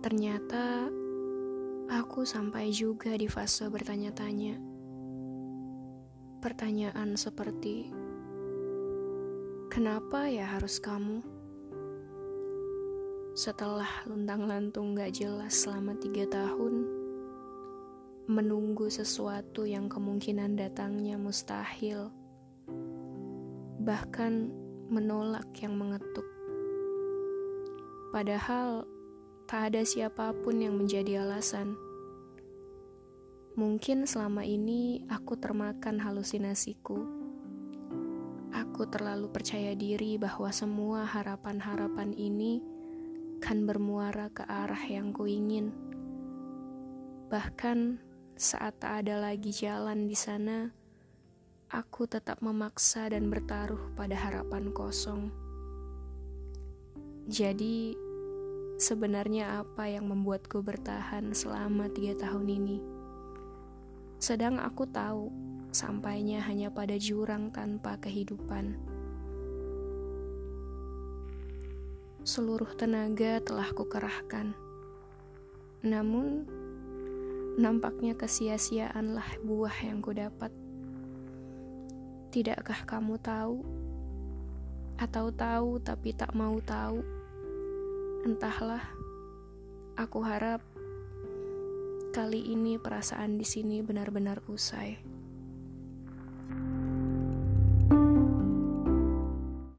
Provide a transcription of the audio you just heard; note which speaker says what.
Speaker 1: Ternyata aku sampai juga di fase bertanya-tanya. Pertanyaan seperti, "Kenapa ya harus kamu?" Setelah luntang-lantung gak jelas selama tiga tahun, menunggu sesuatu yang kemungkinan datangnya mustahil, bahkan menolak yang mengetuk. Padahal tak ada siapa pun yang menjadi alasan. Mungkin selama ini aku termakan halusinasiku. Aku terlalu percaya diri bahwa semua harapan-harapan ini kan bermuara ke arah yang kuingin. Bahkan saat tak ada lagi jalan di sana, aku tetap memaksa dan bertaruh pada harapan kosong. Jadi, sebenarnya apa yang membuatku bertahan selama tiga tahun ini? Sedang aku tahu, sampainya hanya pada jurang tanpa kehidupan. Seluruh tenaga telah kukerahkan. Namun, nampaknya kesia-siaanlah buah yang kudapat. Tidakkah kamu tahu? Atau tahu tapi tak mau tahu? Entahlah, aku harap kali ini perasaan di sini benar-benar usai.